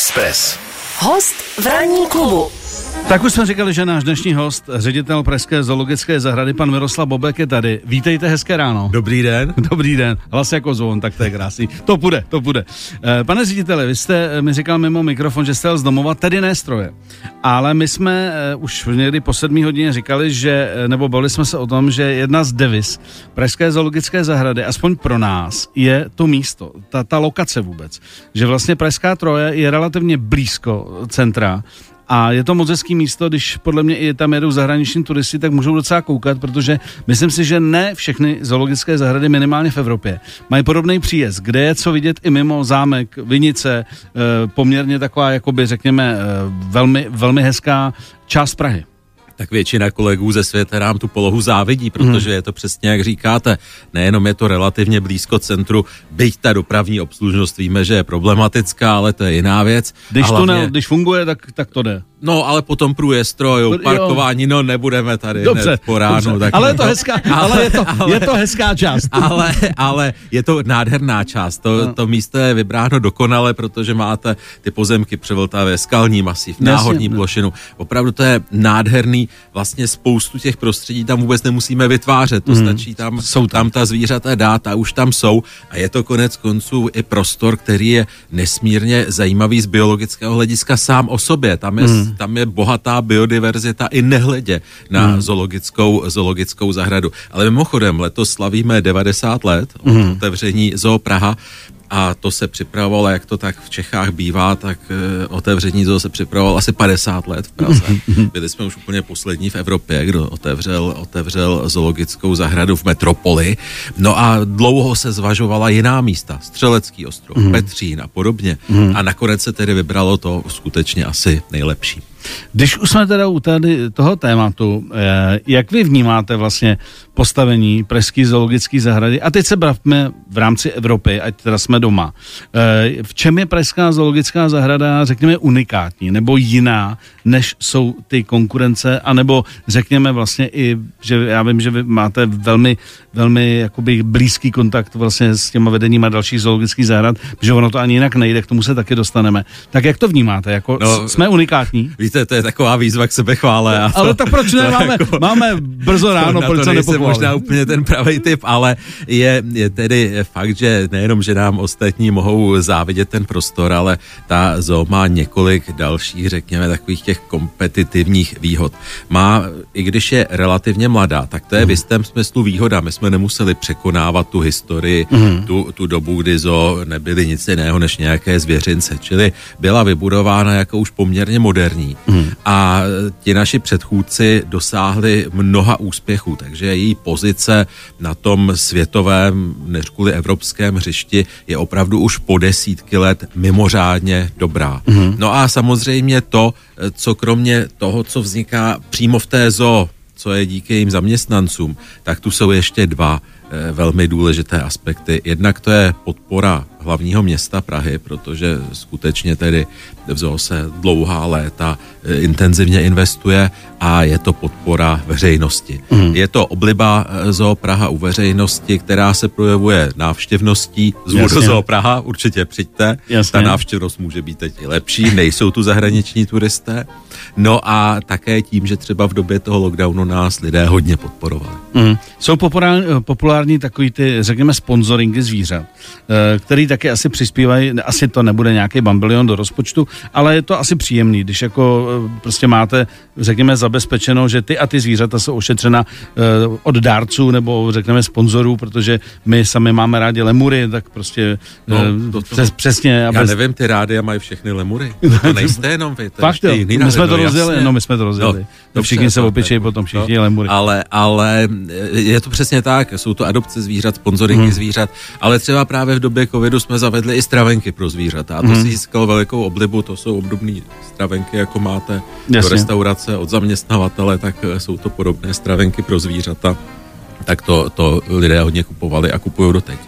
Express. Host v ranní klubu. Tak už jsme říkali, že náš dnešní host, ředitel Pražské zoologické zahrady, pan Miroslav Bobek je tady. Vítejte, hezké ráno. Dobrý den. Dobrý den, hlas jako zvon, tak to je krásný. To půjde, to půjde. Eh, Pane řediteli, vy jste eh, mi říkal mimo mikrofon, že jste jel z domova, tedy ne stroje. Ale my jsme eh, už někdy po sedmí hodině říkali, že, nebo bavili jsme se o tom, že jedna z devis Pražské zoologické zahrady, aspoň pro nás, je to místo, ta, ta lokace vůbec. Že vlastně Pražská troje je relativně blízko centra, a je to moc hezký místo, když podle mě i tam jedou zahraniční turisti, tak můžou docela koukat, protože myslím si, že ne všechny zoologické zahrady, minimálně v Evropě, mají podobný příjezd, kde je co vidět i mimo zámek, vinice, eh, poměrně taková, jakoby řekněme, eh, velmi, velmi hezká část Prahy. Tak většina kolegů ze světa nám tu polohu závidí, protože je to přesně jak říkáte. Nejenom je to relativně blízko centru, byť ta dopravní obslužnost víme, že je problematická, ale to je jiná věc. Když A to hlavně- ne, když funguje, tak, tak to jde. No, ale potom průjezd strojů, parkování, no nebudeme tady Dobře, po ránu. dobře. Tak ale je to hezká, ale, je to, ale- je to hezká část. ale, ale je to nádherná část. To, No. to místo je vybráno dokonale, protože máte ty pozemky převltavé, skalní masiv, náhodní no. plošinu. Opravdu to je nádherný. Vlastně spoustu těch prostředí tam vůbec nemusíme vytvářet. To stačí tam. Jsou tam. ta zvířata dát a už tam jsou. A je to konec konců i prostor, který je nesmírně zajímavý z biologického hlediska sám o sobě. Tam je, Hmm. tam je bohatá biodiverzita i nehledě na Hmm. zoologickou, zoologickou zahradu. Ale mimochodem, letos slavíme 90 let od Hmm. otevření Zoo Praha a to se připravovalo, jak to tak v Čechách bývá, tak e, otevření zoo se připravovalo asi 50 let v Praze. Byli jsme už úplně poslední v Evropě, kdo otevřel, otevřel zoologickou zahradu v metropoli. No a dlouho se zvažovala jiná místa, Střelecký ostrov, Petřín a podobně. A nakonec se tedy vybralo to skutečně asi nejlepší. Když už jsme teda u tady toho tématu, eh, jak vy vnímáte vlastně postavení Pražské zoologické zahrady? A teď se bavme v rámci Evropy, ať teda jsme doma. Eh, V čem je Pražská zoologická zahrada, řekněme, unikátní nebo jiná, než jsou ty konkurence, anebo řekněme vlastně i, že já vím, že vy máte velmi, velmi jakoby blízký kontakt vlastně s těma vedeníma dalších zoologických zahrad, že ono to ani jinak nejde, k tomu se taky dostaneme. Tak jak to vnímáte? Jako No, jsme unikátní? Víte, to je taková výzva k sebechvále. A to, Ale tak proč ne? Máme, jako- máme brzo ráno, proč to se nejsem možná úplně ten pravý typ, ale je, je tedy fakt, že nejenom, že nám ostatní mohou závidět ten prostor, ale ta zoo má několik dalších, řekněme, takových těch kompetitivních výhod. Má, i když je relativně mladá, tak to je v jistém smyslu výhoda. My jsme nemuseli překonávat tu historii, tu, tu dobu, kdy zoo nebyly nic jiného než nějaké zvěřince, čili byla vybudována jako už poměrně moderní. A ti naši předchůdci dosáhli mnoha úspěchů, takže její pozice na tom světovém, než kvůli evropském hřišti je opravdu už po desítky let mimořádně dobrá. No a samozřejmě to, co kromě toho, co vzniká přímo v té zoo, co je díky jejím zaměstnancům, tak tu jsou ještě dva eh, velmi důležité aspekty. Jednak to je podpora hlavního města Prahy, protože skutečně tedy v zoo se dlouhá léta eh, intenzivně investuje a je to podpora veřejnosti. Mm. Je to obliba eh, zoo Praha u veřejnosti, která se projevuje návštěvností. Zvu do Jasně. zoo Praha, určitě přijďte. Jasně. Ta návštěvnost může být teď i lepší, nejsou tu zahraniční turisté. No a také tím, že třeba v době toho lockdownu nás lidé hodně podporovali. Mm. Jsou populární, populární takový ty, řekněme, sponsoringy zvířat, eh, který taky asi přispívají, asi to nebude nějaký bambilion do rozpočtu, ale je to asi příjemný, když jako eh, prostě máte, řekněme, zabezpečeno, že ty a ty zvířata jsou ošetřena eh, od dárců nebo řekněme sponzorů, protože my sami máme rádi lemury, tak prostě No, eh, to- to- přes, přesně. Já bez- nevím, ty rádia mají všechny lemury. To nejste jenom vy. To Fakt ještě jiný my jsme to rozjeli, jasně. no my jsme to rozjeli. No, všichni dobře, se opičejí potom, všichni no. lemury. Ale, ale je to přesně tak, jsou to adopce zvířat, sponzoringy Hmm. zvířat, ale třeba právě v době covidu jsme zavedli i stravenky pro zvířata a to Hmm. si získalo velikou oblibu, to jsou obdobné stravenky, jako máte Jasně. do restaurace od zaměstnavatele, tak eh, jsou to podobné stravenky pro zvířata. Tak to, to lidé hodně kupovali a kupují doteď.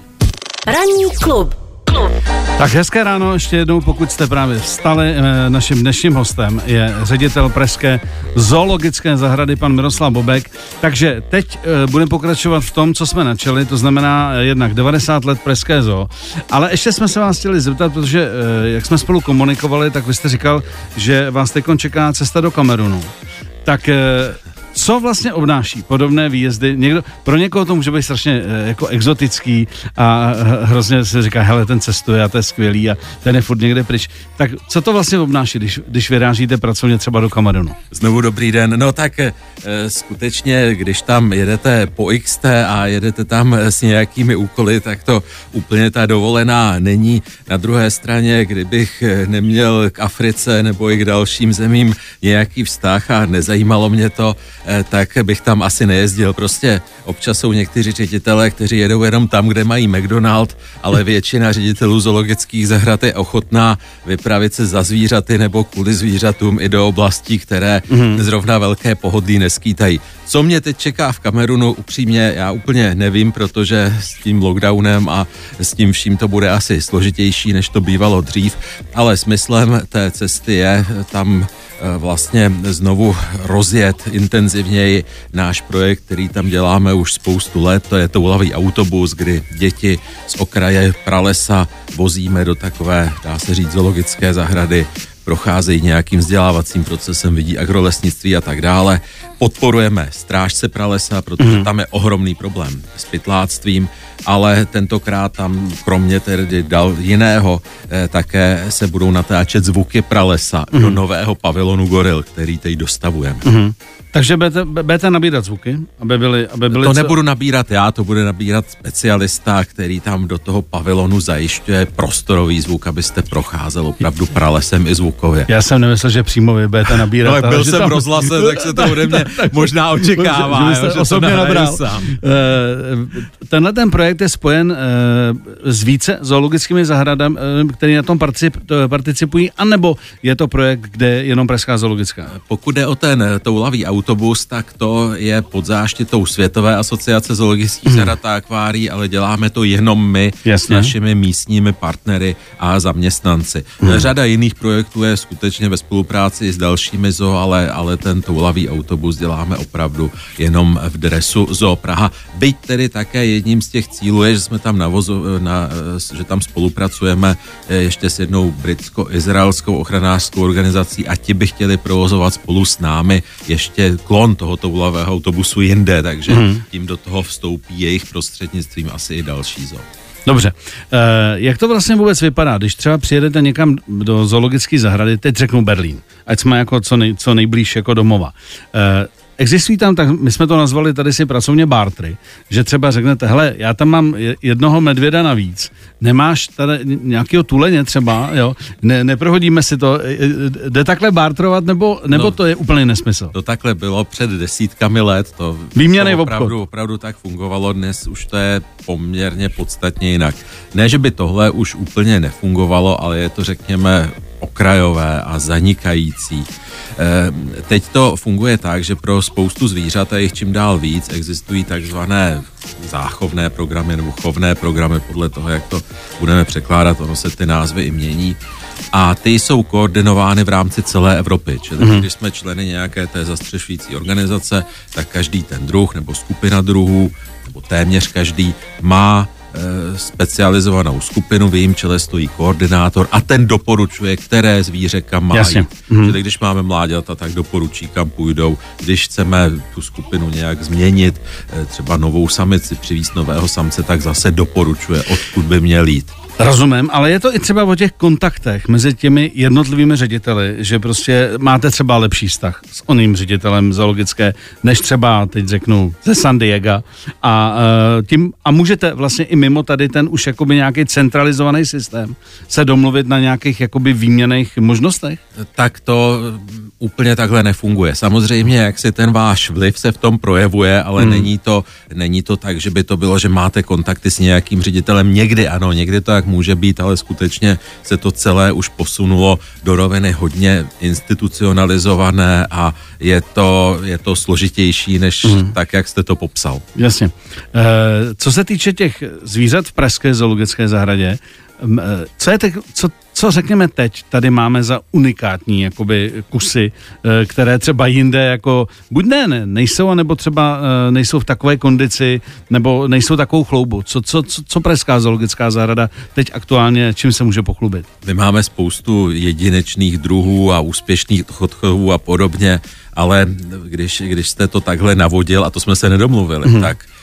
Ranní klub. klub. Tak hezké ráno ještě jednou, pokud jste právě vstali. Eh, naším dnešním hostem je ředitel Pražské zoologické zahrady, pan Miroslav Bobek. Takže teď eh, budeme pokračovat v tom, co jsme načali, to znamená eh, jednak 90 let Pražské zoo. Ale ještě jsme se vás chtěli zeptat, protože jak jsme spolu komunikovali, tak vy jste říkal, že vás teď čeká cesta do Kamerunu. Tak co vlastně obnáší podobné výjezdy? Někdo, pro někoho to může být strašně e, jako exotický a hrozně se říká, hele, ten cestuje a to je skvělý a ten je furt někde pryč. Tak co to vlastně obnáší, když, když vyrážíte pracovně třeba do Kamerunu? Znovu dobrý den. No tak e, skutečně, když tam jedete po XT a jedete tam s nějakými úkoly, tak to úplně ta dovolená není. Na druhé straně, kdybych neměl k Africe nebo i k dalším zemím nějaký vztah a nezajímalo mě to, Eh, tak bych tam asi nejezdil. Prostě občas jsou někteří ředitelé, kteří jedou jenom tam, kde mají McDonald, ale většina ředitelů zoologických zahrad je ochotná vypravit se za zvířaty nebo kvůli zvířatům i do oblastí, které mm. zrovna velké pohodlí neskýtají. Co mě teď čeká v Kamerunu, upřímně já úplně nevím, protože s tím lockdownem a s tím vším to bude asi složitější, než to bývalo dřív, ale smyslem té cesty je tam Eh, vlastně znovu rozjet intenzivněji náš projekt, který tam děláme už spoustu let. To je toulavý autobus, kdy děti z okraje pralesa vozíme do takové, dá se říct, zoologické zahrady procházejí nějakým vzdělávacím procesem, vidí agrolesnictví a tak dále. Podporujeme strážce pralesa, protože mm. tam je ohromný problém s pytláctvím, ale tentokrát tam kromě tedy dal jiného eh, také se budou natáčet zvuky pralesa mm. do mhm. nového pavilonu Goril, který teď dostavujeme. Mm. Takže budete, budete nabírat zvuky, aby byly, aby byly To co... nebudu nabírat já, to bude nabírat specialista, který tam do toho pavilonu zajišťuje prostorový zvuk, abyste procházel opravdu pralesem i zvukově. Já jsem nemyslel, že přímo vy budete nabírat. No, ale byl jsem tam... v rozhlase, tak se to ode mě možná očekává. Že, že, že osobně nabral. Sám. Tenhle ten projekt je spojen uh, s více zoologickými zahradami, uh, které na tom participují, anebo je to projekt, kde jenom Pražská zoologická? Pokud jde o ten toulavý auto, autobus, tak to je pod záštitou Světové asociace zoologických hmm. zahrad a akvárií, ale děláme to jenom my Jasně. s našimi místními partnery a zaměstnanci. Hmm. Řada jiných projektů je skutečně ve spolupráci s dalšími zoo, ale, ale ten toulavý autobus děláme opravdu jenom v dresu Zoo Praha. Byť tedy také jedním z těch cílů je, že jsme tam navozu, na, že tam spolupracujeme eh, ještě s jednou britsko-izraelskou ochranářskou organizací a ti by chtěli provozovat spolu s námi ještě klon tohoto úlavého autobusu jinde, takže hmm. tím do toho vstoupí jejich prostřednictvím asi i další zoo. Dobře. E, jak to vlastně vůbec vypadá, když třeba přijedete někam do zoologické zahrady, teď řeknu Berlín, ať jsme jako co, nej, co nejblíž jako domova. E, Existují tam, tak my jsme to nazvali tady si pracovně bartry, že třeba řeknete, hele, já tam mám jednoho medvěda navíc, nemáš tady nějakého tuleně třeba, jo, ne, neprohodíme si to, jde takhle bartrovat, nebo, nebo no, to je úplně nesmysl? To takhle bylo před desítkami let, to, Výměny to opravdu, opravdu tak fungovalo, dnes už to je poměrně podstatně jinak. Ne, že by tohle už úplně nefungovalo, ale je to, řekněme, okrajové a zanikající. Eh, teď to funguje tak, že pro spoustu zvířat a jich čím dál víc existují takzvané záchovné programy nebo chovné programy podle toho, jak to budeme překládat, ono se ty názvy i mění. A ty jsou koordinovány v rámci celé Evropy. Čili mm-hmm. když jsme členy nějaké té zastřešující organizace, tak každý ten druh nebo skupina druhů, nebo téměř každý, má specializovanou skupinu, v jejím čele stojí koordinátor a ten doporučuje, které zvíře kam mají. Jasně. Mhm. Čili když máme mláďata, tak doporučí, kam půjdou. Když chceme tu skupinu nějak změnit, eh, třeba novou samici, přivízt nového samce, tak zase doporučuje, odkud by měl jít. Rozumím, ale je to i třeba o těch kontaktech mezi těmi jednotlivými řediteli, že prostě máte třeba lepší vztah s oným ředitelem zoologické, než třeba, teď řeknu, ze San Diego a, uh, tím, a můžete vlastně i mimo tady ten už jakoby nějaký centralizovaný systém se domluvit na nějakých jakoby výměných možnostech? Tak to úplně takhle nefunguje. Samozřejmě, jak si ten váš vliv se v tom projevuje, ale hmm. není, to, není to tak, že by to bylo, že máte kontakty s nějakým ředitelem. Někdy ano, někdy to tak může být, ale skutečně se to celé už posunulo do roviny hodně institucionalizované a je to, je to složitější, než hmm. tak, jak jste to popsal. Jasně. E, co se týče těch zvířat v Pražské zoologické zahradě, Co je teď, co, co řekněme teď, tady máme za unikátní jakoby kusy, eh, které třeba jinde jako, buď ne, ne nejsou, anebo třeba eh, nejsou v takové kondici, nebo nejsou takovou chloubu. Co, co, co, co Pražská zoologická zahrada teď aktuálně, čím se může pochlubit? My máme spoustu jedinečných druhů a úspěšných chodchovů a podobně, ale když, když jste to takhle navodil, a to jsme se nedomluvili, mm-hmm. tak Eh,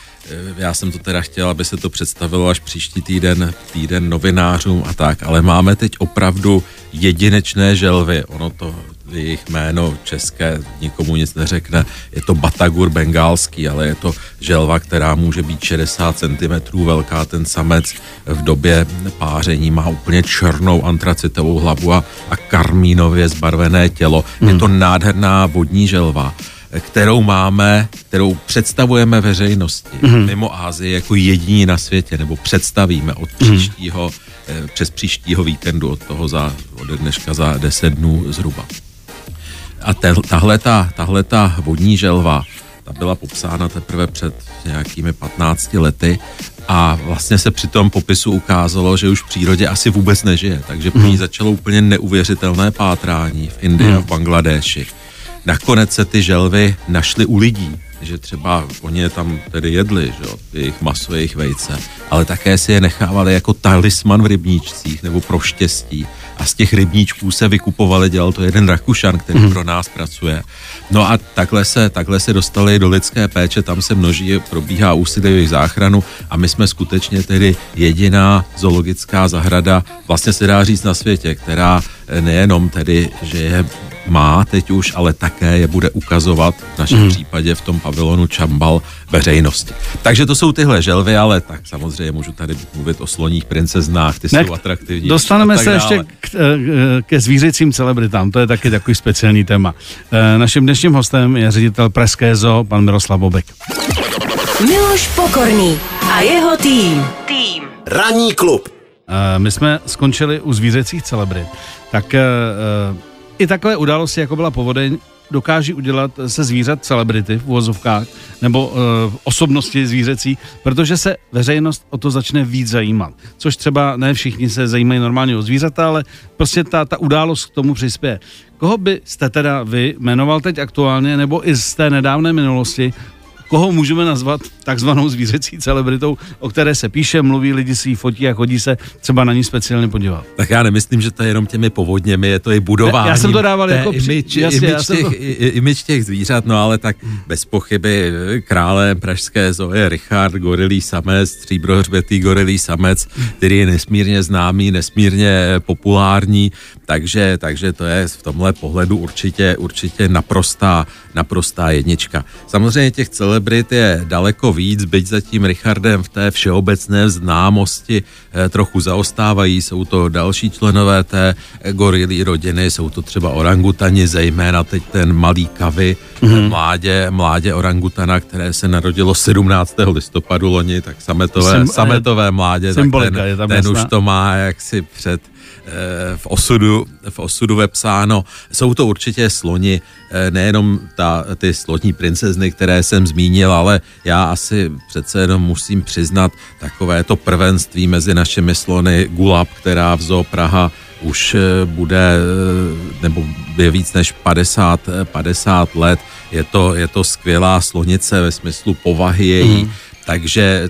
já jsem to teda chtěl, aby se to představilo až příští týden, týden novinářům a tak, ale máme teď opravdu jedinečné želvy. Ono to jejich jméno české nikomu nic neřekne. Je to batagur bengálský, ale je to želva, která může být 60 cm velká. Ten samec v době páření má úplně černou antracitovou hlavu a, a karmínově zbarvené tělo. Hmm. Je to nádherná vodní želva kterou máme, kterou představujeme veřejnosti mm-hmm. mimo Ázii jako jediní na světě, nebo představíme od mhm. příštího, mm-hmm. přes příštího víkendu, od toho za, od dneška za 10 dnů zhruba. A tahle ta vodní želva, ta byla popsána teprve před nějakými 15 lety a vlastně se při tom popisu ukázalo, že už v přírodě asi vůbec nežije, takže po ní mhm. začalo úplně neuvěřitelné pátrání v Indii a v Bangladeši nakonec se ty želvy našly u lidí, že třeba oni je tam tedy jedli, že jo, jejich maso, jejich vejce, ale také si je nechávali jako talisman v rybníčcích nebo pro štěstí a z těch rybníčků se vykupovali, dělal to jeden Rakušan, který mm. pro nás pracuje. No a takhle se, takhle se dostali do lidské péče, tam se množí, probíhá úsilí jejich záchranu a my jsme skutečně tedy jediná zoologická zahrada, vlastně se dá říct na světě, která nejenom tedy, že je má teď už, ale také je bude ukazovat v našem mm. případě v tom pavilonu Čambal veřejnosti. Takže to jsou tyhle želvy, ale tak samozřejmě můžu tady mluvit o sloních princeznách, ty ne, jsou atraktivní. Dostaneme se dále. ještě k, eh, ke zvířecím celebritám, to je taky takový speciální téma. Eh, naším dnešním hostem je ředitel Pražské zoo, pan Miroslav Bobek. Miloš Pokorný a jeho tým. Tým. Ranní klub. Eh, my jsme skončili u zvířecích celebrit. Tak i takové události, jako byla povodeň, dokáží udělat se zvířat celebrity v uvozovkách nebo uh, osobnosti zvířecí, protože se veřejnost o to začne víc zajímat. Což třeba ne všichni se zajímají normálně o zvířata, ale prostě ta, ta událost k tomu přispěje. Koho byste teda vy jmenoval teď aktuálně nebo i z té nedávné minulosti, koho můžeme nazvat takzvanou zvířecí celebritou, o které se píše, mluví, lidi si ji fotí a chodí se třeba na ní speciálně podívat. Tak já nemyslím, že to je jenom těmi povodněmi, je to i budování. Já jsem to dával jako image, jasně, image, těch, to... image těch zvířat, no ale tak bez pochyby krále pražské zoje Richard, gorilý samec, stříbrohřbetý gorilý samec, který je nesmírně známý, nesmírně populární, takže, takže to je v tomhle pohledu určitě, určitě naprostá, naprostá jednička. Samozřejmě těch celebrit je daleko víc, byť za tím Richardem v té všeobecné známosti eh, trochu zaostávají. Jsou to další členové té gorilí rodiny, jsou to třeba orangutani, zejména teď ten malý kavy, mm-hmm. mládě, mládě orangutana, které se narodilo 17. listopadu loni, tak sametové, Sym, sametové mládě, tak ten, je tam ten už to má jaksi před Eh, v osudu, v osudu vepsáno. Jsou to určitě sloni, eh, nejenom ta, ty slotní princezny, které jsem zmínil, ale já asi přece jenom musím přiznat takové to prvenství mezi našimi slony Gulab, která v Zoo Praha už eh, bude, nebo je víc než 50, 50 let. Je to, je to skvělá slonice ve smyslu povahy její, mm. takže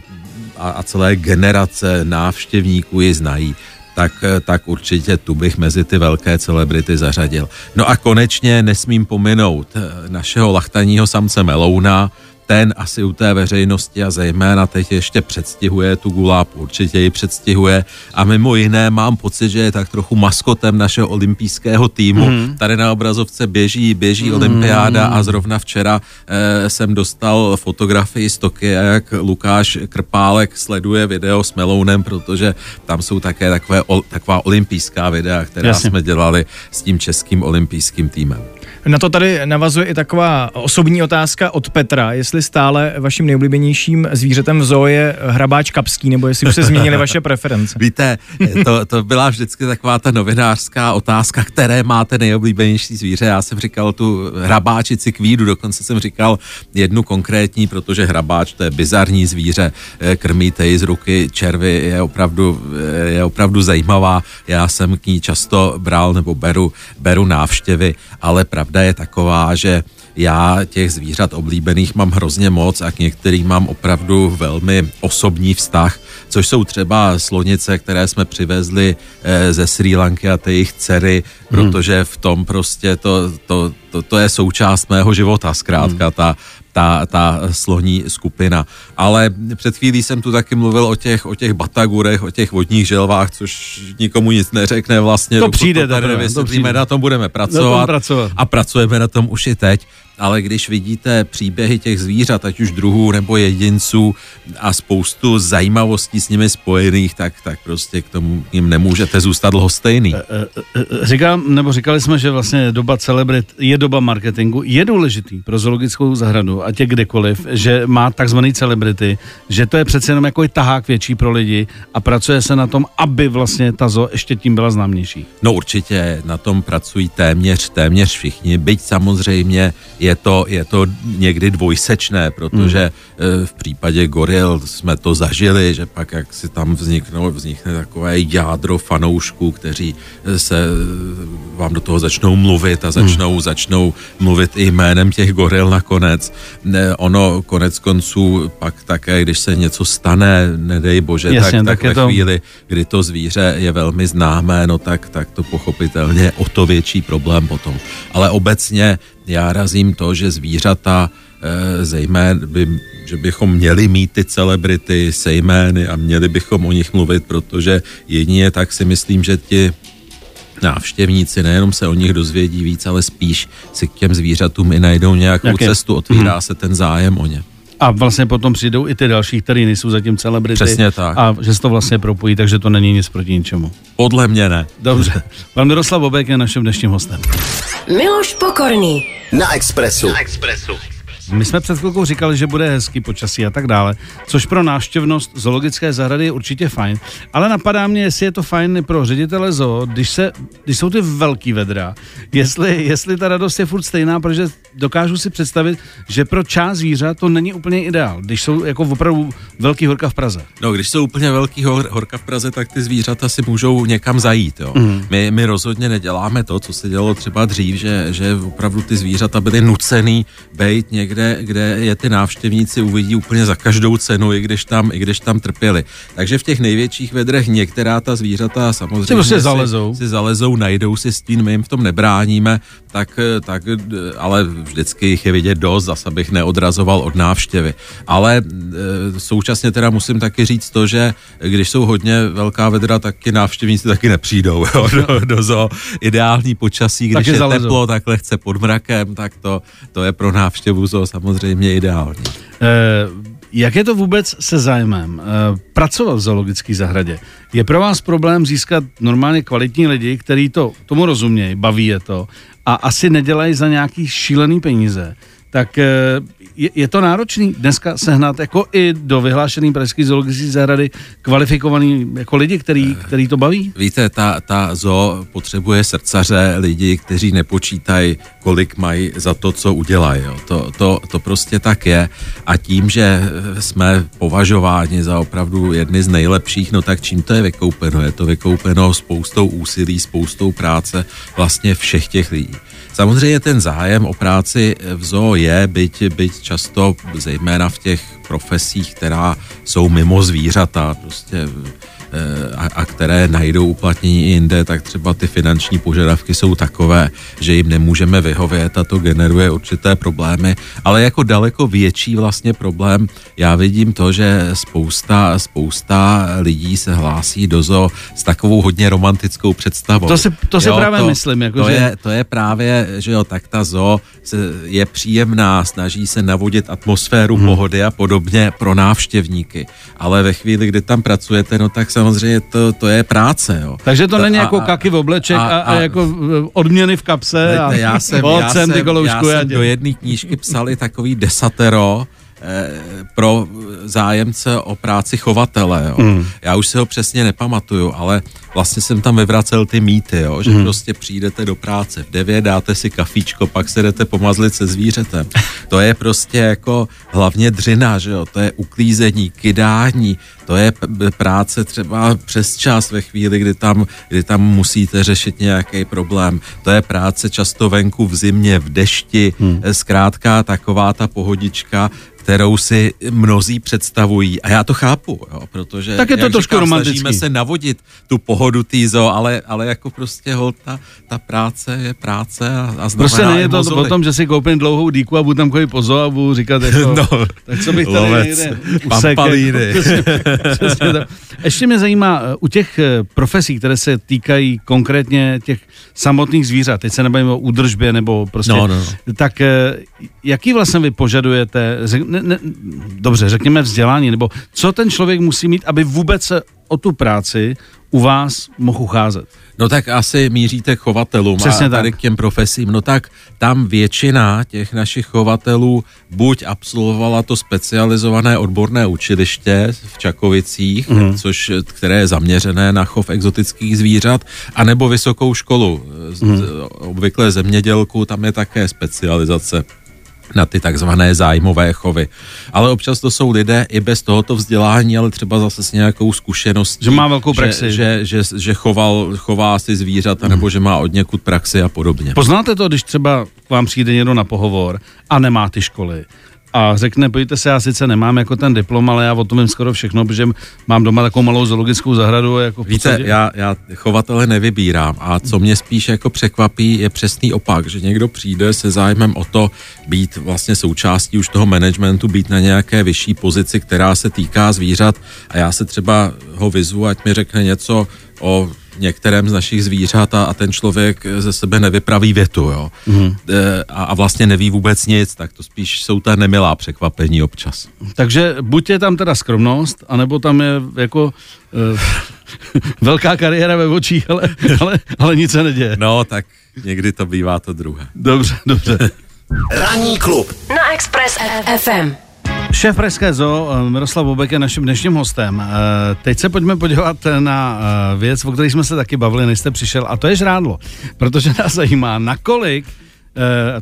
a, a celé generace návštěvníků ji znají tak, eh, tak určitě tu bych mezi ty velké celebrity zařadil. No a konečně nesmím pominout eh, našeho lachtaního samce Melouna, ten asi u té veřejnosti a zejména teď ještě předstihuje tu Guláp, určitě ji předstihuje a mimo jiné mám pocit, že je tak trochu maskotem našeho olympijského týmu. Mm. Tady na obrazovce běží, běží mm. olympiáda a zrovna včera eh, jsem dostal fotografii z Tokia, jak Lukáš Krpálek sleduje video s Melounem, protože tam jsou také takové, o, taková olympijská videa, která Jasně. jsme dělali s tím českým olympijským týmem. Na to tady navazuje i taková osobní otázka od Petra, jestli stále vaším nejoblíbenějším zvířetem v zoo je hrabáč kapský, nebo jestli už se změnily vaše preference. Víte, to, to byla vždycky taková ta novinářská otázka, které máte nejoblíbenější zvíře. Já jsem říkal tu hrabáčici kvídu, dokonce jsem říkal jednu konkrétní, protože hrabáč to je bizarní zvíře, eh, krmíte ji z ruky červy, je opravdu, eh, je opravdu zajímavá. Já jsem k ní často bral nebo beru, beru návštěvy, ale pravda je taková, že já těch zvířat oblíbených mám hrozně moc a k některým mám opravdu velmi osobní vztah, což jsou třeba slonice, které jsme přivezli eh, ze Sri Lanky a ty jejich dcery, hmm. protože v tom prostě to, to, to, to je součást mého života, zkrátka ta, ta, ta sloní skupina. Ale před chvílí jsem tu taky mluvil o těch, o těch batagurech, o těch vodních želvách, což nikomu nic neřekne vlastně. To přijde, to tady to přijde. na tom budeme pracovat, na tom pracovat a pracujeme na tom už i teď ale když vidíte příběhy těch zvířat, ať už druhů nebo jedinců a spoustu zajímavostí s nimi spojených, tak, tak prostě k tomu jim nemůžete zůstat lhostejný. Eh, eh, eh, říkám, nebo říkali jsme, že vlastně doba celebrit je doba marketingu. Je důležitý pro zoologickou zahradu, ať je kdekoliv, že má takzvaný celebrity, že to je přece jenom jako tahák větší pro lidi a pracuje se na tom, aby vlastně ta zoo ještě tím byla známější. No určitě, na tom pracují téměř, téměř všichni, byť samozřejmě je je to, je to někdy dvojsečné, protože hmm. v případě goril jsme to zažili, že pak jak si tam vzniknou, vznikne takové jádro fanoušků, kteří eh, se eh, vám do toho začnou mluvit a začnou, hmm. začnou mluvit i jménem těch goril nakonec. Ono konec konců pak také, když se něco stane, nedej bože, Jasně, tak, tak, tak ve to... chvíli, kdy to zvíře je velmi známé, no tak, tak to pochopitelně je o to větší problém potom. Ale obecně já razím to, že zvířata e, zejména, by, že bychom měli mít ty celebrity se jmény a měli bychom o nich mluvit, protože jedině tak si myslím, že ti návštěvníci nejenom se o nich dozvědí víc, ale spíš si k těm zvířatům i najdou nějakou Jak cestu, otvírá hmm. se ten zájem o ně. A vlastně potom přijdou i ty další, které nejsou zatím celebrity. Přesně tak. A že se to vlastně propojí, takže to není nic proti ničemu. Podle mě ne. Dobře. Pan Miroslav Bobek je naším dnešním hostem. Miloš Pokorný. Na Expressu. Na Expressu. My jsme před chvilkou říkali, že bude hezký počasí a tak dále, což pro návštěvnost zoologické zahrady je určitě fajn. Ale napadá mě, jestli je to fajn pro ředitele zoo, když, se, když jsou ty velký vedra, jestli, jestli ta radost je furt stejná, protože dokážu si představit, že pro část zvířat to není úplně ideál, když jsou jako opravdu velký horka v Praze. No, když jsou úplně velký hor, horka v Praze, tak ty zvířata si můžou někam zajít. Jo. Mm. My, my rozhodně neděláme to, co se dělalo třeba dřív, že, že opravdu ty zvířata byly nucený být někde kde, kde je ty návštěvníci uvidí úplně za každou cenu, i když tam, i když tam trpěli. Takže v těch největších vedrech některá ta zvířata samozřejmě prostě si, zalezou. si zalezou, najdou si stín, my jim v tom nebráníme, tak, tak ale vždycky jich je vidět dost, zase bych neodrazoval od návštěvy. Ale e, současně teda musím taky říct to, že když jsou hodně velká vedra, tak ti návštěvníci taky nepřijdou jo, do, do zoo. Ideální počasí, když taky je zalezou. teplo, tak lehce pod mrakem, tak to, to je pro návštěvu zoo samozřejmě ideální. E, jak je to vůbec se zájmem pracovat v zoologické zahradě? Je pro vás problém získat normálně kvalitní lidi, kteří to tomu rozumějí, baví je to a asi nedělají za nějaký šílený peníze? Tak e, je, je to náročný dneska sehnat jako i do vyhlášený pražský zoologické zahrady kvalifikovaný jako lidi, který, který to baví? Víte, ta, ta zoo potřebuje srdcaře lidi, kteří nepočítají, kolik mají za to, co udělají. Jo. To, to, to prostě tak je. A tím, že jsme považováni za opravdu jedny z nejlepších, no tak čím to je vykoupeno? Je to vykoupeno spoustou úsilí, spoustou práce vlastně všech těch lidí. Samozřejmě ten zájem o práci v zoo je, byť, byť často zejména v těch profesích, která jsou mimo zvířata, prostě a, a které najdou uplatnění i jinde, tak třeba ty finanční požadavky jsou takové, že jim nemůžeme vyhovět a to generuje určité problémy, ale jako daleko větší vlastně problém já vidím to, že spousta, spousta lidí se hlásí do zoo s takovou hodně romantickou představou. To si, to si jo, právě to, myslím. Jako to, že... je, to je právě, že jo, tak ta zoo je příjemná, snaží se navodit atmosféru hmm. pohody a podobně pro návštěvníky, ale ve chvíli, kdy tam pracujete, no tak samozřejmě to, to je práce. Jo. Takže to Ta- není a- jako a- kaky v obleček a, a, a- a jako eh, odměny v kapse. A, Hejte, já jsem, já sem, jsem, já jsem do jedné knížky psal i takový desatero pro zájemce o práci chovatele. Jo. Mm. Já už si ho přesně nepamatuju, ale vlastně jsem tam vyvracel ty mýty, jo, že mm. prostě přijdete do práce v 9, dáte si kafíčko, pak se jdete pomazlit se zvířetem. To je prostě jako hlavně dřina, že jo, to je uklízení, kydání, to je práce třeba přes čas ve chvíli, kdy tam, kdy tam musíte řešit nějaký problém. To je práce často venku v zimě, v dešti, hmm. zkrátka taková ta pohodička, kterou si mnozí představují. A já to chápu, jo, protože Tak je to trošku říkám, romantický. snažíme se navodit tu pohodu týzo, ale, ale jako prostě hol, ta, ta práce je práce a, a Prostě není to o tom, že si koupím dlouhou díku a budu tam chodit po zoo a budu říkat jako, No, tak co bych tady lovec, někde pampalíny. Přesně, přesně tak. Ještě mě zajímá, u těch eh, profesí, které se týkají konkrétně těch samotných zvířat, teď se nebavíme o údržbě nebo prostě, No, no, no. tak eh, jaký vlastně vy požadujete, ne, ne, dobře, řekněme vzdělání, nebo co ten člověk musí mít, aby vůbec se o tu práci u vás mohl ucházet? No tak asi míříte k chovatelům Přesně a tady tak. k těm profesím. No tak tam většina těch našich chovatelů buď absolvovala to specializované odborné učiliště v Čakovicích, mm. což, které je zaměřené na chov exotických zvířat, anebo vysokou školu. Mm. Obvykle zemědělku, tam je také specializace na ty takzvané zájmové chovy. Ale občas to jsou lidé i bez tohoto vzdělání, ale třeba zase s nějakou zkušeností. Že má velkou praxi. Že, že, že, že choval, chová si zvířata, nebo že má od někud praxi a podobně. Poznáte to, když třeba k vám přijde někdo na pohovor a nemá ty školy a řekne, pojďte se, já sice nemám jako ten diplom, ale já o tom vím skoro všechno, protože mám doma takovou malou zoologickou zahradu. a Jako Víte, podstatě- já, já chovatele nevybírám a co mě spíš jako překvapí je přesný opak, že někdo přijde se zájmem o to být vlastně součástí už toho managementu, být na nějaké vyšší pozici, která se týká zvířat a já se třeba ho vyzvu, ať mi řekne něco o některém z našich zvířat a, a ten člověk ze sebe nevypraví větu, jo. Mm. A, a vlastně neví vůbec nic, tak to spíš jsou ta nemilá překvapení občas. Takže buď je tam teda skromnost, anebo tam je jako uh, velká kariéra ve očích, ale, ale, ale nic se neděje. No, tak někdy to bývá to druhé. Dobře, dobře. Ranní klub. Na Express FM. Šéf Pražské zoo eh, Miroslav Bobek je naším dnešním hostem. Eh, Teď se pojďme podívat na eh, věc, o které jsme se taky bavili, než jste přišel, a to je žrádlo. Protože nás zajímá, nakolik,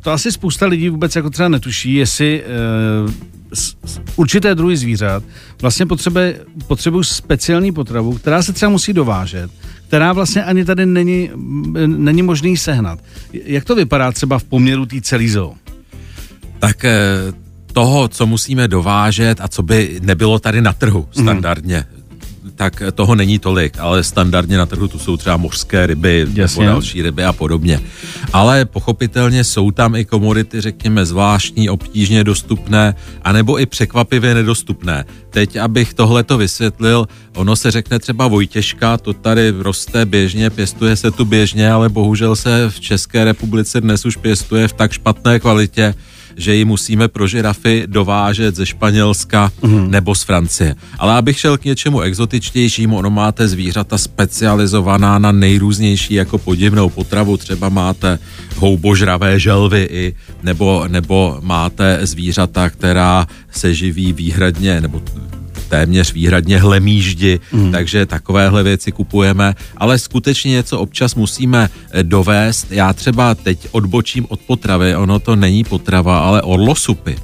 to asi spousta lidí vůbec jako třeba netuší, jestli určité druhy zvířat vlastně potřebuje, potřebují speciální potravu, která se třeba musí dovážet, která vlastně ani tady není, není možný sehnat. Jak to vypadá třeba v poměru té celý zoo? tak toho, co musíme dovážet a co by nebylo tady na trhu standardně, tak eh, toho není tolik, ale standardně na trhu tu jsou třeba mořské ryby Jasně. nebo další ryby a podobně. Ale pochopitelně jsou tam i komodity, řekněme, zvláštní, obtížně dostupné, anebo i překvapivě nedostupné. Teď, abych tohle to vysvětlil, ono se řekne třeba Vojtěžka, to tady roste běžně, pěstuje se tu běžně, ale bohužel se v České republice dnes už pěstuje v tak špatné kvalitě, že ji musíme pro žirafy dovážet ze Španělska mm. nebo z Francie. Ale abych šel k něčemu exotičtějšímu, ono máte zvířata specializovaná na nejrůznější jako podivnou potravu, třeba máte houbožravé želvy i, nebo, nebo máte zvířata, která se živí výhradně, nebo téměř výhradně hlemíždi, mm. takže takovéhle věci kupujeme, ale skutečně něco občas musíme eh, dovést. Já třeba teď odbočím od potravy, ono to není potrava, ale orlosupy.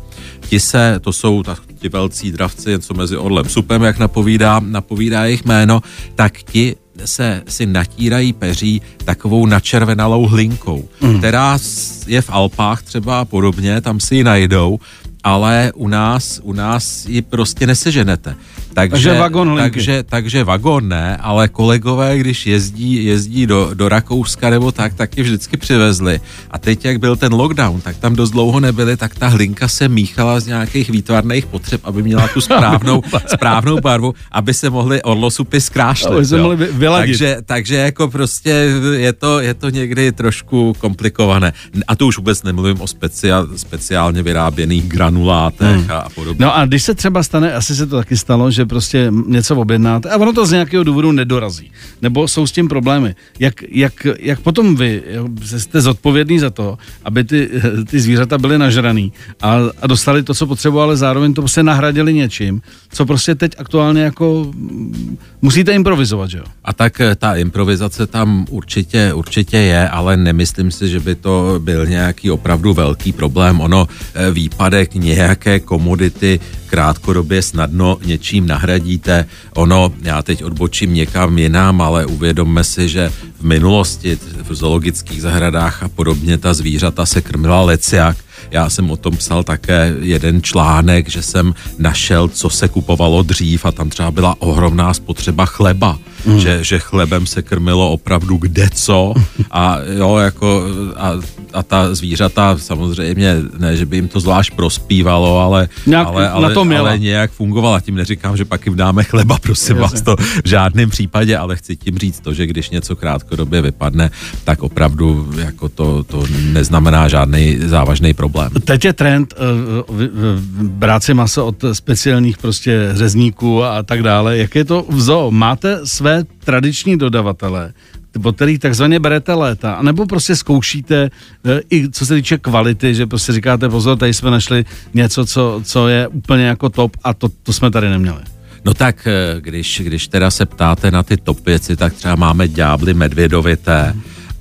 Ti se, to jsou tak, ti velcí dravci, něco mezi orlem supem, jak napovídá, napovídá jejich jméno, tak ti se si natírají peří takovou načervenalou hlinkou, mm. která je v Alpách třeba a podobně, tam si ji najdou, ale u nás, u nás ji prostě neseženete. Takže, Takže vagon hlinky. takže, takže vagon ne, ale kolegové, když jezdí, jezdí do, do Rakouska nebo tak, tak ji vždycky přivezli. A teď, jak byl ten lockdown, tak tam dost dlouho nebyli, tak ta hlinka se míchala z nějakých výtvarných potřeb, aby měla tu správnou, správnou barvu, aby se mohly orlosupy zkrášlit. Aby se vy- vyladit. Takže, takže jako prostě je to, je to někdy trošku komplikované. A to už vůbec nemluvím o specia, speciálně vyráběných granulátech hmm. a podobně. No a když se třeba stane, asi se to taky stalo, že že prostě něco objednáte a ono to z nějakého důvodu nedorazí. Nebo jsou s tím problémy. Jak, jak, jak potom vy jste zodpovědný za to, aby ty, ty zvířata byly nažraný a, a dostali to, co potřebovali, ale zároveň to prostě nahradili něčím, co prostě teď aktuálně jako mm, musíte improvizovat, že jo? A tak eh, ta improvizace tam určitě, určitě je, ale nemyslím si, že by to byl nějaký opravdu velký problém. Ono eh, výpadek nějaké komodity krátkodobě snadno něčím nahradíte. Ono, já teď odbočím někam jinam, ale uvědomme si, že v minulosti v zoologických zahradách a podobně ta zvířata se krmila leciak. Já jsem o tom psal také jeden článek, že jsem našel, co se kupovalo dřív a tam třeba byla ohromná spotřeba chleba. Mm. Že, že chlebem se krmilo opravdu kde co a jo, jako a, a ta zvířata samozřejmě, ne, že by jim to zvlášť prospívalo, ale, Nějak ale, na ale, to měla. ale nějak fungovala. Tím neříkám, že pak jim dáme chleba, prosím vás, to v žádném případě, ale chci tím říct to, že když něco krátkodobě vypadne, tak opravdu jako to, to neznamená žádný závažný problém. Teď je trend uh, brát si maso od speciálních prostě řezníků a tak dále. Jak je to v zoo? Máte své tradiční dodavatele, od kterých takzvaně berete léta, anebo prostě zkoušíte uh, i co se týče kvality, že prostě říkáte pozor, tady jsme našli něco, co, co je úplně jako top a to, to jsme tady neměli. No tak, eh, když, když teda se ptáte na ty top věci, tak třeba máme ďábly medvědovité,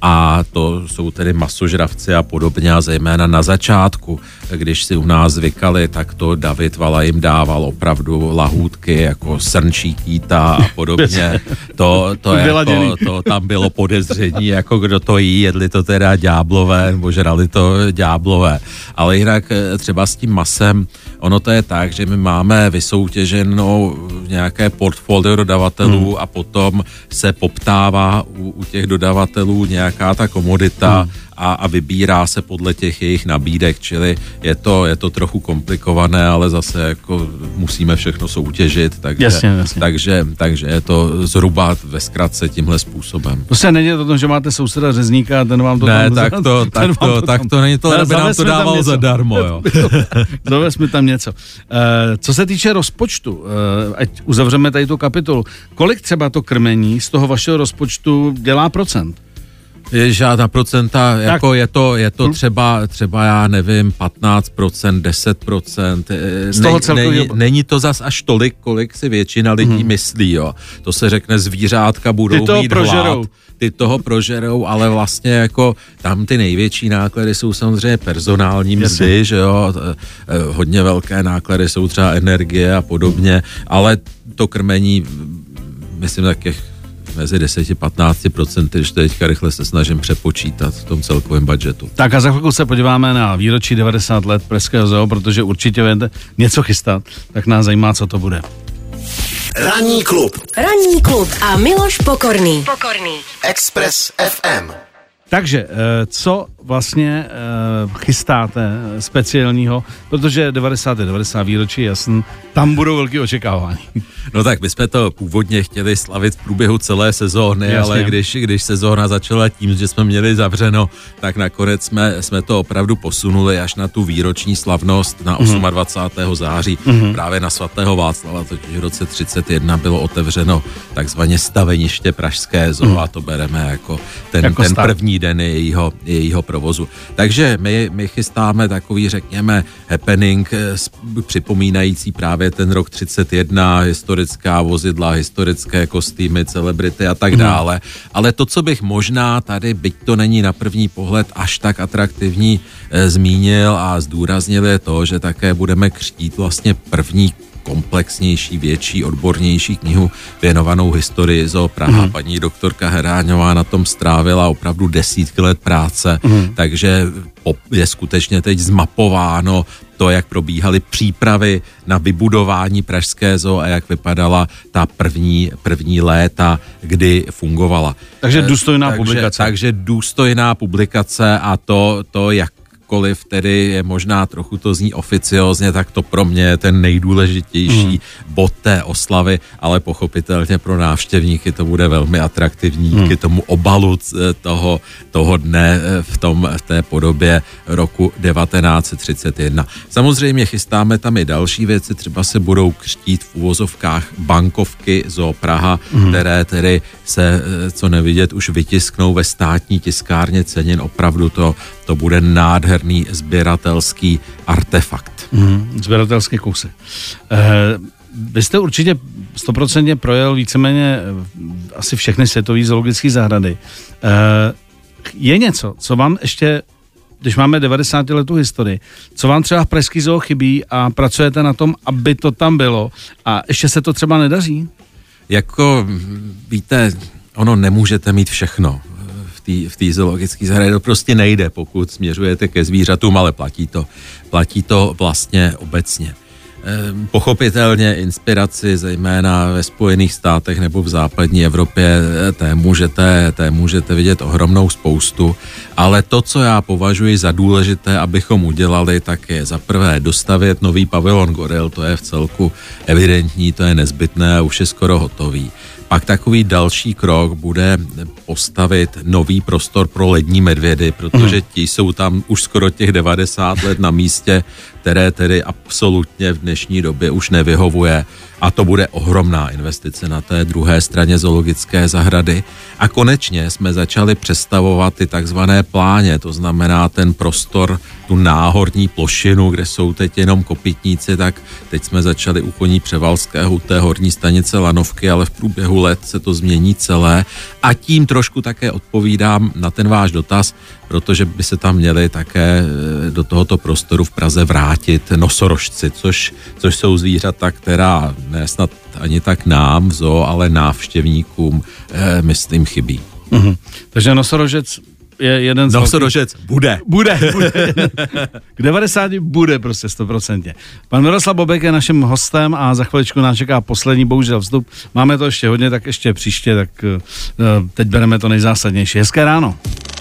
a to jsou tedy masožravci a podobně a zejména na začátku, když si u nás zvykali, tak to David Vala jim dával opravdu lahůdky jako srnčí kýta a podobně. To, to, Vyladěný. jako, to tam bylo podezření, jako kdo to jí, jedli to teda ďáblové nebo žrali to ďáblové. Ale jinak eh, třeba s tím masem, ono to je tak, že my máme vysoutěženou nějaké portfolio dodavatelů hmm. a potom se poptává u, u těch dodavatelů nějaká ta komodita hmm. a, a vybírá se podle těch jejich nabídek, čili je to, je to trochu komplikované, ale zase jako musíme všechno soutěžit, takže, Jasně, jasně. takže, takže je to zhruba ve zkratce tímhle způsobem. To se neděje o tom, že máte souseda řezníka a ten vám to Ne, tam... tak to, tak to, tak to není to, aby nám to dával zadarmo, jo. Zavez mi tam něco. Uh, co se týče rozpočtu, uh, ať uzavřeme tady tu kapitolu, kolik třeba to krmení z toho vašeho rozpočtu dělá procent? Žádná procenta, jako je to, je to třeba, třeba já nevím, 15%, 10%. eh, Z toho celkového- není, není to zas až tolik, kolik si většina lidí hmm. myslí, jo. To se řekne, zvířátka budou Ty mít prožerou. hlad, ty toho prožerou, ale vlastně jako tam ty největší náklady jsou samozřejmě personální mzdy, že jo, eh, eh, hodně velké náklady jsou třeba energie a podobně, ale to krmení, myslím, tak těch mezi 10-15%, když to teďka rychle se snažím přepočítat v tom celkovém budžetu. Tak a za chvilku se podíváme na výročí 90 let Pražského zoo, protože určitě budete něco chystat, tak nás zajímá, co to bude. Ranní klub Ranní klub a Miloš Pokorný. Pokorný. Express FM. Takže, eh, co vlastně eh, chystáte speciálního, protože 90. je 90 výročí, jasný, tam budou velké očekávání. No tak my jsme to původně chtěli slavit v průběhu celé sezóny, Jasně. ale když, když sezóna začala tím, že jsme měli zavřeno, tak nakonec jsme, jsme to opravdu posunuli až na tu výroční slavnost na 28. září, právě na svatého Václava, totiž v roce 31 bylo otevřeno takzvaně staveniště Pražské zoo a to bereme jako ten, Jako ten první den jejího, jejího provozu. Takže my, my chystáme takový, řekněme, happening eh, připomínající právě ten rok 31, historická vozidla, historické kostýmy, celebrity a tak dále. Ale to, co bych možná tady, byť to není na první pohled až tak atraktivní, eh, zmínil a zdůraznil je to, že také budeme křtít vlastně první komplexnější, větší, odbornější knihu věnovanou historii zo Praha. Mm. Paní doktorka Heráňová na tom strávila opravdu desítky let práce, mm. takže je skutečně teď zmapováno to, jak probíhaly přípravy na vybudování Pražské zoo a jak vypadala ta první, první léta, kdy fungovala. Takže Eh, důstojná takže, publikace. Takže důstojná publikace a to, to jak jakkoliv tedy je možná trochu to zní oficiozně, tak to pro mě je ten nejdůležitější hmm. bod té oslavy, ale pochopitelně pro návštěvníky to bude velmi atraktivní hmm. díky tomu obalu eh, toho, toho dne eh, v, tom, v té podobě roku 1931. Samozřejmě chystáme tam i další věci, třeba se budou křtít v úvozovkách bankovky zo Praha, hmm. které tedy se, eh, co nevidět, už vytisknou ve státní tiskárně cenin. Opravdu to, to bude nádherný sběratelský artefakt. Sběratelský kousek. Eh, vy jste určitě stoprocentně projel víceméně eh, asi všechny světové zoologické zahrady. Eh, je něco, co vám ještě když máme 90 letou historii, co vám třeba v Pražský zoo chybí a pracujete na tom, aby to tam bylo a ještě se to třeba nedaří? Jako, víte, ono nemůžete mít všechno v té zoologické zahradě. To prostě nejde, pokud směřujete ke zvířatům, ale platí to, platí to vlastně obecně. Ehm, pochopitelně inspiraci, zejména ve Spojených státech nebo v západní Evropě, eh, té můžete, té můžete vidět ohromnou spoustu, ale to, co já považuji za důležité, abychom udělali, tak je za prvé dostavět nový pavilon Goril, to je v celku evidentní, to je nezbytné a už je skoro hotový. Pak takový další krok bude postavit nový prostor pro lední medvědy, protože mhm. ti jsou tam už skoro těch 90 let na místě, které tedy absolutně v dnešní době už nevyhovuje a to bude ohromná investice na té druhé straně zoologické zahrady. A konečně jsme začali představovat ty takzvané pláně, to znamená ten prostor, tu náhorní plošinu, kde jsou teď jenom kopitníci, tak teď jsme začali u koní Převalského, té horní stanice Lanovky, ale v průběhu let se to změní celé. A tím trošku také odpovídám na ten váš dotaz, protože by se tam měli také eh, do tohoto prostoru v Praze vrátit nosorožci, což, což jsou zvířata, která ne snad ani tak nám, zo, ale návštěvníkům, eh, myslím, chybí. Mm-hmm. Takže nosorožec je jeden z... Nosorožec velký... bude. Bude, bude. K 90 bude prostě 100%. Pan Miroslav Bobek je naším hostem a za chviličku nás čeká poslední, bohužel vstup. Máme to ještě hodně, tak ještě příště, tak uh, teď bereme to nejzásadnější. Hezké ráno.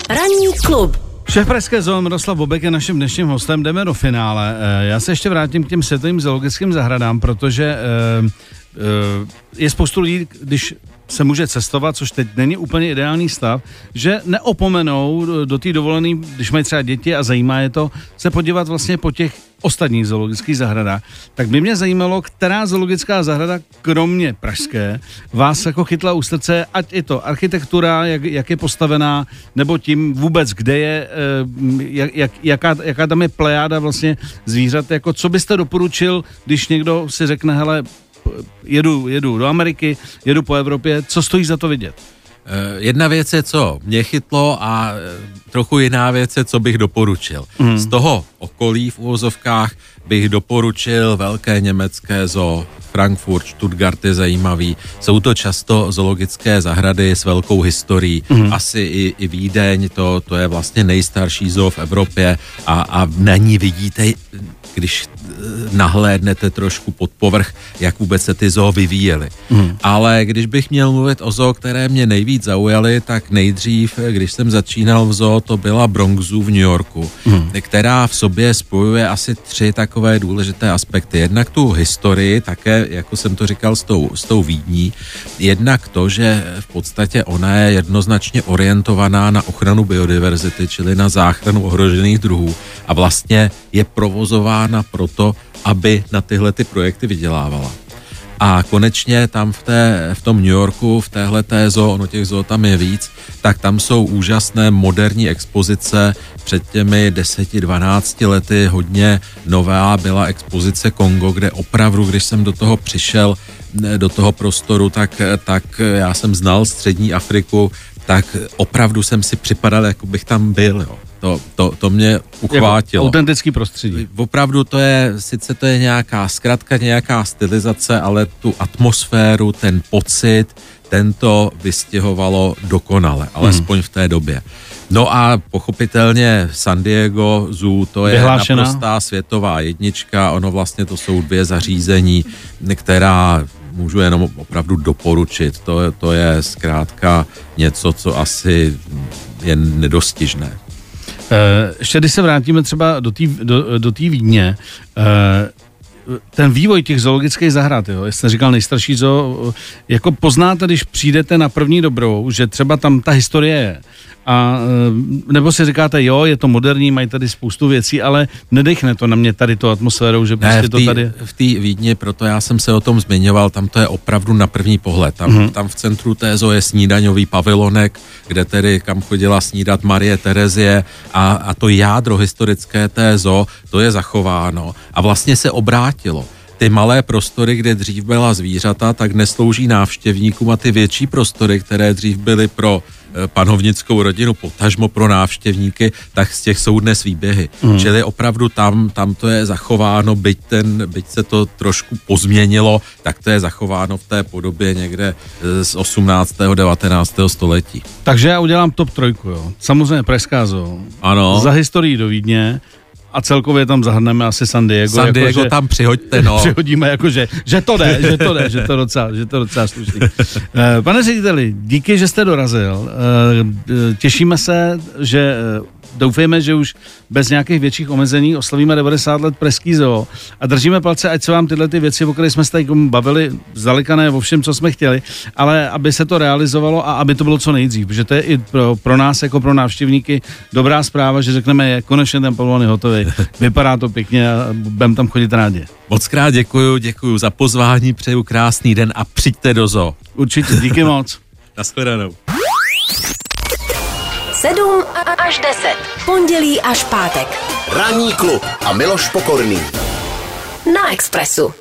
Ranní klub. Šéf Pražské zoo Miroslav Bobek je naším dnešním hostem, jdeme do finále. Eh, já se ještě vrátím k těm světovým zoologickým zahradám, protože eh, je spoustu lidí, když se může cestovat, což teď není úplně ideální stav, že neopomenou do té dovolené, když mají třeba děti a zajímá je to, se podívat vlastně po těch ostatních zoologických zahradách. Tak by mě zajímalo, která zoologická zahrada, kromě pražské, vás jako chytla u srdce, ať je to architektura, jak, jak je postavená, nebo tím vůbec, kde je, eh, jak, jak, jaká, jaká tam je plejáda vlastně zvířat, jako co byste doporučil, když někdo si řekne, hele, jedu, jedu do Ameriky, jedu po Evropě, co stojí za to vidět? Eh, jedna věc je, co mě chytlo a eh, trochu jiná věc je, co bych doporučil. Mm. Z toho okolí v úvozovkách bych doporučil velké německé zoo, Frankfurt, Stuttgart je zajímavý. Jsou to často zoologické zahrady s velkou historií. Mm. Asi i, i Vídeň, to, to je vlastně nejstarší zoo v Evropě a, a na ní vidíte když eh, nahlédnete trošku pod povrch, jak vůbec se ty zoo vyvíjely. Mm. Ale když bych měl mluvit o zoo, které mě nejvíc zaujaly, tak nejdřív, když jsem začínal v zoo, to byla Bronx Zoo v New Yorku, mm. která v sobě spojuje asi tři takové důležité aspekty. Jednak tu historii, také, jako jsem to říkal, s tou, s tou Vídní. Jednak to, že v podstatě ona je jednoznačně orientovaná na ochranu biodiverzity, čili na záchranu ohrožených druhů a vlastně je provozována proto, aby na tyhle ty projekty vydělávala. A konečně tam v, té, v tom New Yorku, v téhle té zoo, ono těch zoo tam je víc, tak tam jsou úžasné moderní expozice. Před těmi 10-12 lety hodně nová byla expozice Kongo, kde opravdu, když jsem do toho přišel, do toho prostoru, tak, tak já jsem znal střední Afriku, tak opravdu jsem si připadal, jako bych tam byl. Jo. To, to, to mě uchvátilo. Jako autentický prostředí. Opravdu to je, sice to je nějaká zkratka, nějaká stylizace, ale tu atmosféru, ten pocit, tento vystěhovalo dokonale, alespoň hmm. v té době. No a pochopitelně San Diego Zoo, to je Vyhlášená. naprostá světová jednička, ono vlastně to jsou dvě zařízení, která můžu jenom opravdu doporučit. To, to je zkrátka něco, co asi je nedostižné. Eh, ještě když se vrátíme třeba do té do, do Vídně, eh, ten vývoj těch zoologických zahrad, jo, jste říkal nejstarší zoo, jako poznáte, když přijdete na první dobrou, že třeba tam ta historie je. A eh, nebo si říkáte, jo, je to moderní, mají tady spoustu věcí, ale nedechne to na mě tady to atmosférou, že prostě ne, v to tý, tady... V té Vídni, proto já jsem se o tom zmiňoval, tam to je opravdu na první pohled. Tam, mm-hmm. tam v centru té zoo je snídaňový pavilonek, kde tedy kam chodila snídat Marie Terezie a, a to jádro historické té zoo, to je zachováno a vlastně se obrátilo ty malé prostory, kde dřív byla zvířata, tak neslouží návštěvníkům a ty větší prostory, které dřív byly pro eh, panovnickou rodinu, potažmo pro návštěvníky, tak z těch jsou dnes výběhy. Mm. Čili opravdu tam, tam to je zachováno, byť, ten, byť se to trošku pozměnilo, tak to je zachováno v té podobě někde eh, z 18. 19. století. Takže já udělám top trojku, jo. Samozřejmě Pražská zoo. Ano. Za historii do Vídně a celkově tam zahrneme asi San Diego. San Diego jako, tam přihoďte, no. Přihodíme jako, že, že to jde, že to jde, že to docela, že to docela slušný. Eh, Pane řediteli, díky, že jste dorazil. Eh, Těšíme se, že eh, doufejme, že už bez nějakých větších omezení oslavíme 90 let Pražský zoo a držíme palce, ať se vám tyhle ty věci, o kterých jsme se tady bavili, zdaleka ne o všem, co jsme chtěli, ale aby se to realizovalo a aby to bylo co nejdřív, protože to je i pro, pro nás, jako pro návštěvníky, dobrá zpráva, že řekneme, je konečně ten pavilon je hotový, vypadá to pěkně a budeme tam chodit rádi. Moc krát děkuju, děkuju za pozvání, přeju krásný den a přijďte do zoo. Určitě, díky moc. Naschledanou. 7 až 10. Pondělí až pátek. Ranní klub a Miloš Pokorný. Na Expressu.